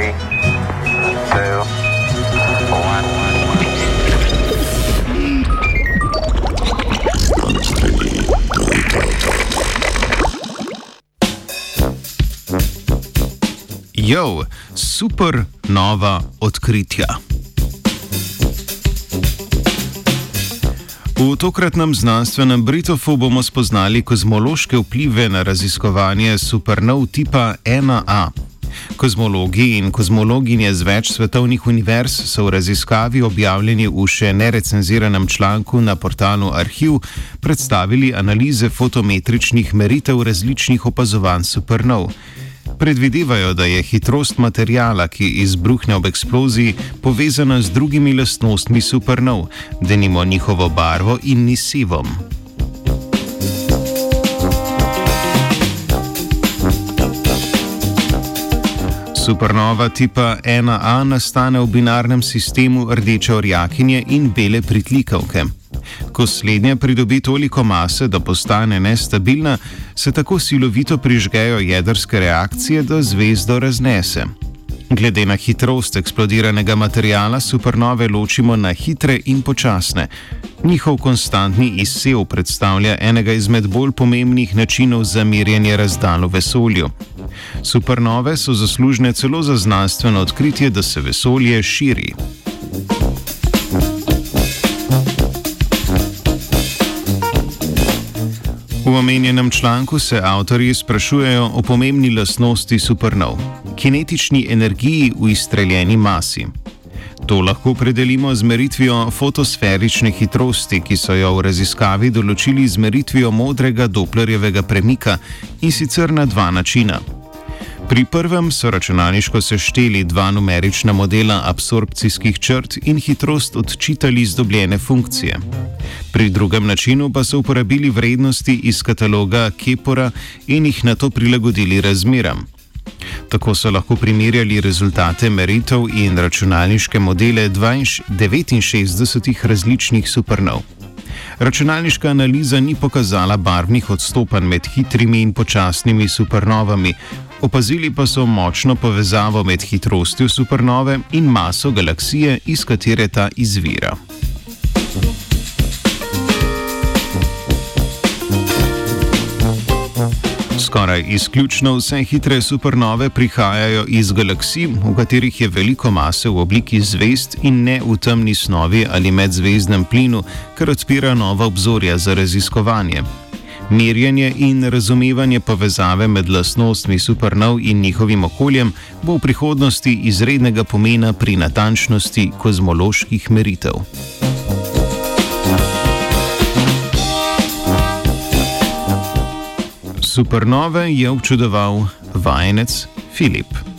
Three, two, one. Jo, super nova odkritja. V tokratnem znanstvenem Britofu bomo spoznali kozmološke vplive na raziskovanje supernov tipa 1A. Kozmologi in kozmologinje z več svetovnih univerz so v raziskavi objavljeni v še nerecenziranem članku na portalu Arhiv predstavili analize fotometričnih meritev različnih opazovanj supernov. Predvidevajo, da je hitrost materijala, ki izbruhne ob eksploziji, povezana z drugimi lastnostmi supernov, denimo njihovo barvo in nisivom. Supernova tipa 1A nastane v binarnem sistemu rdeče orjakinje in bele pritlikavke. Ko slednja pridobi toliko mase, da postane nestabilna, se tako silovito prižgejo jedrske reakcije, da zvezdo raznese. Glede na hitrost eksplodiranega materijala supernove ločimo na hitre in počasne. Njihov konstantni izsev predstavlja enega izmed bolj pomembnih načinov za merjenje razdalj v vesolju. Supernove so zaslužne celo za znanstveno odkritje, da se vesolje širi. V omenjenem članku se avtorji sprašujejo o pomembni lastnosti supernov - kinetični energiji v izstreljeni masi. To lahko predelimo z meritvijo fotosferične hitrosti, ki so jo v raziskavi določili z meritvijo modrega Dopplerjevega premika in sicer na dva načina. Pri prvem so računalniško sešteli dva numerična modela absorpcijskih črt in hitrost odčitali z dobljene funkcije. Pri drugem načinu pa so uporabili vrednosti iz kataloga Kepora in jih na to prilagodili razmeram. Tako so lahko primerjali rezultate meritev in računalniške modele 69 različnih supernov. Računalniška analiza ni pokazala barvnih odstopanj med hitrimi in počasnimi supernovami, opazili pa so močno povezavo med hitrostjo supernove in maso galaksije, iz katere ta izvira. Skoraj izključno vse hitre supernove prihajajo iz galaksij, v katerih je veliko mase v obliki zvezd in ne v temni snovi ali medzvezdnem plinu, kar odpira nova obzorja za raziskovanje. Merjenje in razumevanje povezave med lastnostmi supernov in njihovim okoljem bo v prihodnosti izrednega pomena pri natančnosti kozmoloških meritev. Supernove je občudoval vajenec Filip.